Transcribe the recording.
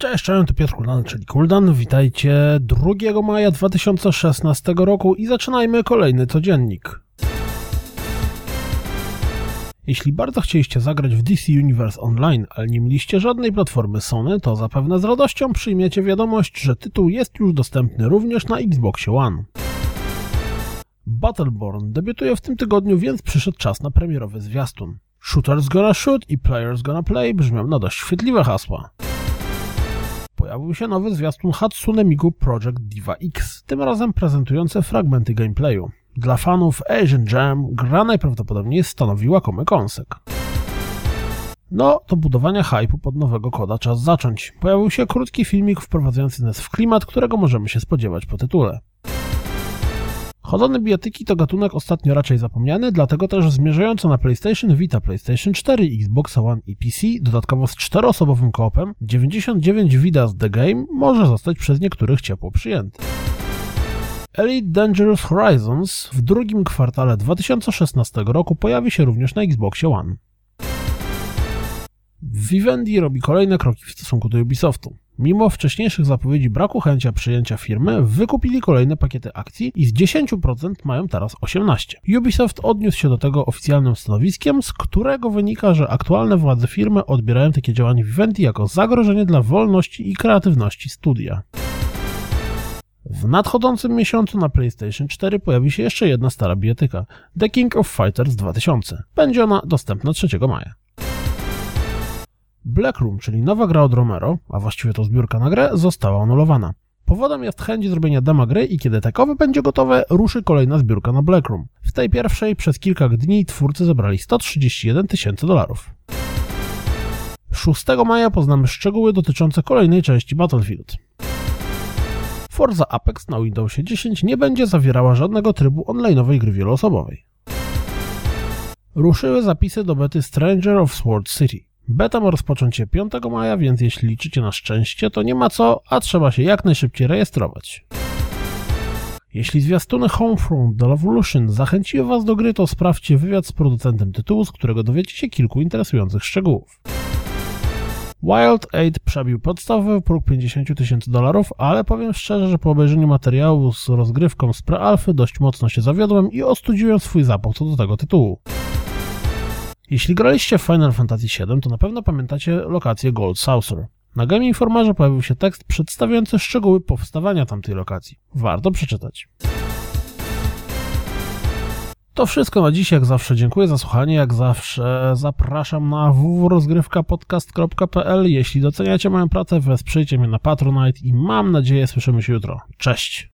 Cześć, cześć, to Piotr Kuldan, czyli Kuldan. Witajcie 2 maja 2016 roku i zaczynajmy kolejny codziennik. Jeśli bardzo chcieliście zagrać w DC Universe Online, ale nie mieliście żadnej platformy Sony, to zapewne z radością przyjmiecie wiadomość, że tytuł jest już dostępny również na Xboxie One. Battleborn debiutuje w tym tygodniu, więc przyszedł czas na premierowy zwiastun. Shooters gonna shoot i players gonna play brzmią na dość chwytliwe hasła pojawił się nowy zwiastun Hatsune Miku Project Diva X, tym razem prezentujący fragmenty gameplayu. Dla fanów Asian Jam gra najprawdopodobniej stanowiła komy kąsek. No, do budowania hypu pod nowego koda czas zacząć. Pojawił się krótki filmik wprowadzający nas w klimat, którego możemy się spodziewać po tytule. Chodone bijatyki to gatunek ostatnio raczej zapomniany, dlatego też zmierzająco na PlayStation Vita, PlayStation 4, Xbox One i PC, dodatkowo z czteroosobowym koopem, 99 Vidas The Game może zostać przez niektórych ciepło przyjęty. Elite Dangerous Horizons w drugim kwartale 2016 roku pojawi się również na Xboxie One. Vivendi robi kolejne kroki w stosunku do Ubisoftu. Mimo wcześniejszych zapowiedzi braku chęcia przyjęcia firmy, wykupili kolejne pakiety akcji i z 10% mają teraz 18%. Ubisoft odniósł się do tego oficjalnym stanowiskiem, z którego wynika, że aktualne władze firmy odbierają takie działanie Vivendi jako zagrożenie dla wolności i kreatywności studia. W nadchodzącym miesiącu na PlayStation 4 pojawi się jeszcze jedna stara bijatyka The King of Fighters 2000. Będzie ona dostępna 3 maja. Black Room, czyli nowa gra od Romero, a właściwie to zbiórka na grę, została anulowana. Powodem jest chęć zrobienia dema gry i kiedy takowe będzie gotowe, ruszy kolejna zbiórka na Black Room. W tej pierwszej przez kilka dni twórcy zebrali 131 tysięcy dolarów. 6 maja poznamy szczegóły dotyczące kolejnej części Battlefield. Forza Apex na Windowsie 10 nie będzie zawierała żadnego trybu online'owej gry wieloosobowej. Ruszyły zapisy do bety Stranger of Sword City. Beta ma rozpocząć się 5 maja, więc jeśli liczycie na szczęście, to nie ma co, a trzeba się jak najszybciej rejestrować. Jeśli zwiastuny Homefront The Revolution zachęciły Was do gry, to sprawdźcie wywiad z producentem tytułu, z którego dowiecie się kilku interesujących szczegółów. Wild 8 przebił podstawowy próg 50 tysięcy dolarów, ale powiem szczerze, że po obejrzeniu materiału z rozgrywką z prealfy dość mocno się zawiodłem i ostudziłem swój zapał co do tego tytułu. Jeśli graliście w Final Fantasy VII, to na pewno pamiętacie lokację Gold Saucer. Na Game Informerze pojawił się tekst przedstawiający szczegóły powstawania tamtej lokacji. Warto przeczytać. To wszystko na dziś, jak zawsze dziękuję za słuchanie, jak zawsze zapraszam na www.rozgrywkapodcast.pl Jeśli doceniacie moją pracę, wesprzyjcie mnie na Patronite i mam nadzieję słyszymy się jutro. Cześć!